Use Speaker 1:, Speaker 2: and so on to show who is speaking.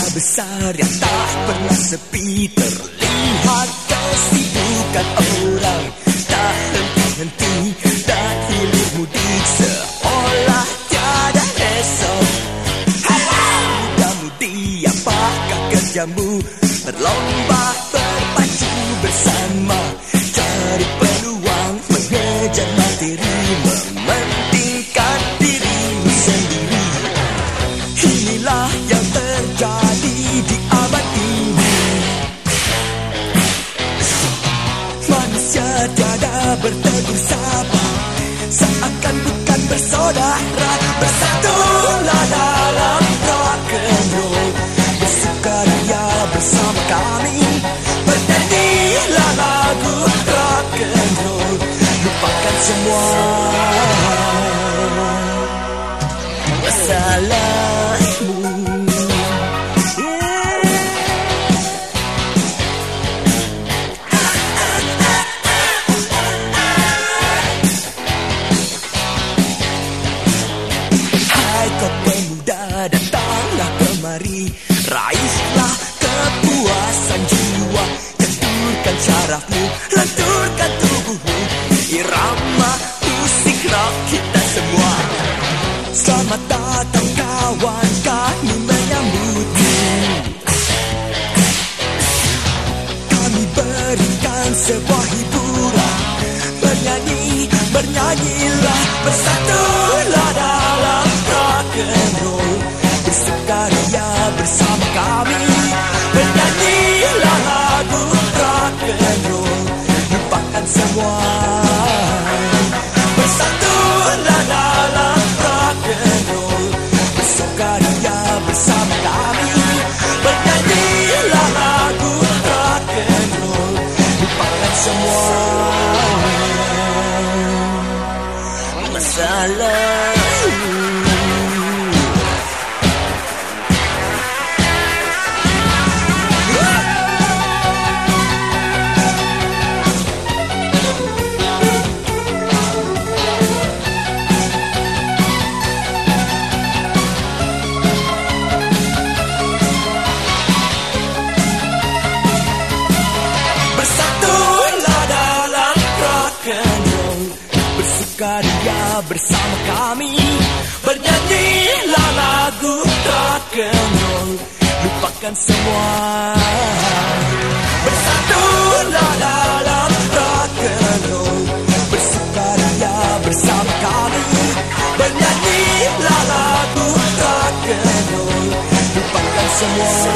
Speaker 1: Bandar yang tak pernah sepi Terlihat kesibukan orang. Tak henti-henti dan hilir mudik Seolah tiada esok. Muda-mudi apakah kerjamu Berlomba berpacu bersama. Cari peluang mengejar materi Mementingkan dirimu sendiri. Inilah bersaudara Bersatulah dalam rock and roll Bersukaria bersama kami. Bernyanyilah lagu rock and roll Lupakan semua Raihlah kepuasan jiwa Tenturkan syarafmu Lenturkan tubuhmu. Irama musik rock kita semua. Selamat datang kawan kami menyambutmu. Kami berikan sebuah hiburan. Bernyanyi, bernyanyilah Bersatulah dalam rock and roll. Bersukaria bersama kami. Bernyanyilah lagu rock and roll Lupakan semua bersama kami. Bernyanyilah lagu and roll Lupakan semua. Bersatulah dalam rock and roll Bersukaria bersama kami. Bernyanyilah lagu and roll Lupakan semua